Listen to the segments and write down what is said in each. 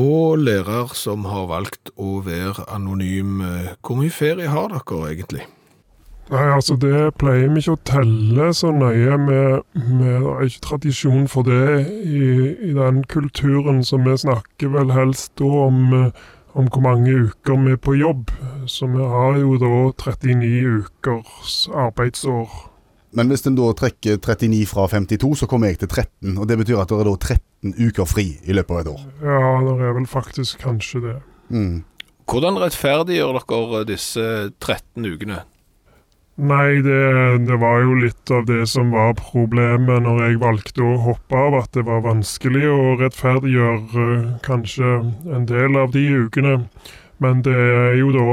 og lærer som har valgt å være anonym. Hvor mye ferie har dere egentlig? Nei, altså det pleier vi ikke å telle så nøye. Vi har ikke tradisjon for det i, i, den kulturen, så vi snakker vel helst da om, om hvor mange uker vi er på jobb. Så vi har jo da 39 ukers arbeidsår. Men hvis en da trekker 39 fra 52, så kommer jeg til 13. Og det betyr at det er da 13 uker fri i løpet av et år? Ja, det er vel faktisk kanskje det. Mm. Hvordan rettferdiggjør dere disse 13 ukene? Nei, det, det, var jo litt av det som var problemet når jeg valgte å hoppe av, at det var vanskelig å rettferdiggjøre uh, kanskje en del av de ukene. Men det er jo da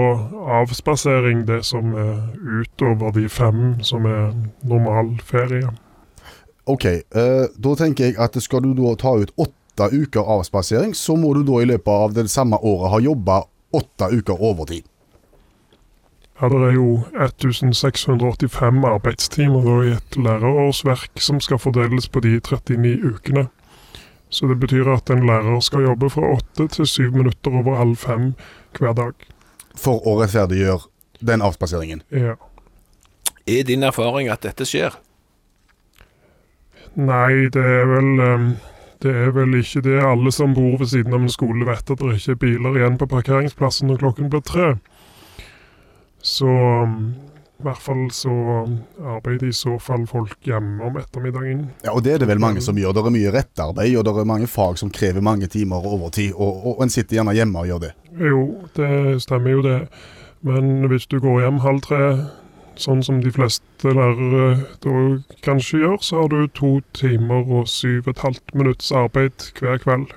avspasering, det som er utover de fem som er normal ferie. OK, Eh, da tenker jeg at skal du da ta ut åtte uker avspasering, så må du da i løpet av det samme året ha jobba åtte uker overtid. Ja, det er jo 1685 arbeidstimer i et lærerårsverk som skal fordeles på de 39 ukene. Så det betyr at en lærer skal jobbe fra åtte til syv minutter over halv fem hver dag. For å rettferdiggjøre den avspaseringen? Ja. Er din erfaring at dette skjer? Nei, det er vel ehm, det er vel ikke det. Alle som bor ved siden av en skole vet at det ikke er biler igjen på parkeringsplassen når klokken blir tre. Så um, i hvert fall så arbeider i så fall folk hjemme om ettermiddagen. Ja, og det er det vel mange som gjør. Det er mye rettarbeid, og det er mange fag som krever mange timer overtid, og, og en sitter gjerne hjemme og gjør det. Jo, det stemmer jo det. Men hvis du går hjem halv tre, sånn som de fleste lærere da kanskje gjør, så har du to timer og syv og et halvt minutts arbeid hver kveld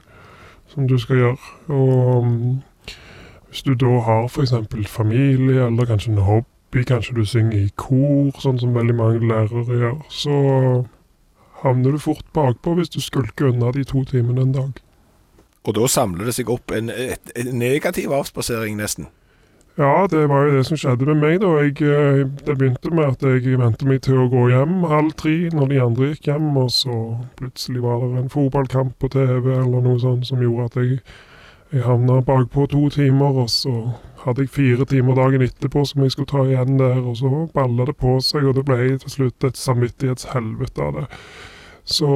som du skal gjøre. Og um, hvis du da har f.eks. familie, eller kanskje en hobby, kanskje du synger i kor, sånn som veldig mange lærere gjør, så havner du fort bakpå hvis du skulker unna de to timene en dag. Og da samler det seg opp en, en negativ avspasering, nesten? Ja, det var jo det som skjedde med meg. da. Jeg, eh, det begynte med at jeg ventet meg til å gå hjem halv tre når de andre gikk hjem, og så plutselig var det en fotballkamp på TV eller noe sånt som gjorde at jeg jeg havna bakpå to timer, og så hadde jeg fire timer dagen etterpå som jeg skulle ta igjen der, og så balla det på seg, og det ble til slutt et samvittighetshelvete av det. Så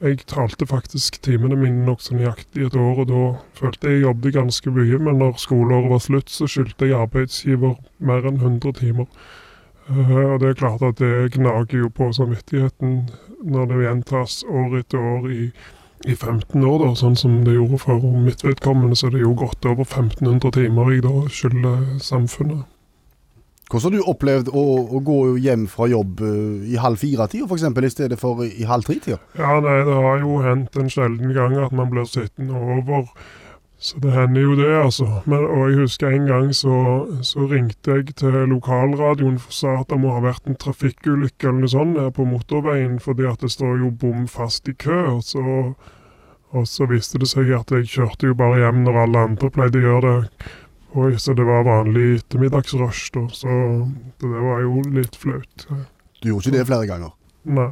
jeg talte faktisk timene mine nokså nøyaktig et år, og da følte jeg jeg jobbet ganske mye, men når skoleåret var slutt, så skyldte jeg arbeidsgiver mer enn 100 timer. Uh, og det er klart at det gnager jo på samvittigheten når det gjentas år etter år i i 15 år, da, sånn som det gjorde for mitt vedkommende, så er det jo godt over 1500 timer jeg da skylder samfunnet. Hvordan har du opplevd å, å gå hjem fra jobb uh, i halv fire-tida f.eks., i stedet for i halv tre-tida? Ja, nei, det har jo hendt en sjelden gang at man blir sittende over. Så det hender jo det, altså. Men, og jeg husker en gang så, så ringte jeg til lokalradioen og sa at det må ha vært en trafikkulykke eller noe sånt her på motorveien, fordi at det står jo bom fast i kø. og så og så viste det seg at jeg kjørte jo bare hjem når alle andre pleide å gjøre det. Oi, så det var vanlig ettermiddagsrush, da. Så det var jo litt flaut. Du gjorde ikke det flere ganger? Nei.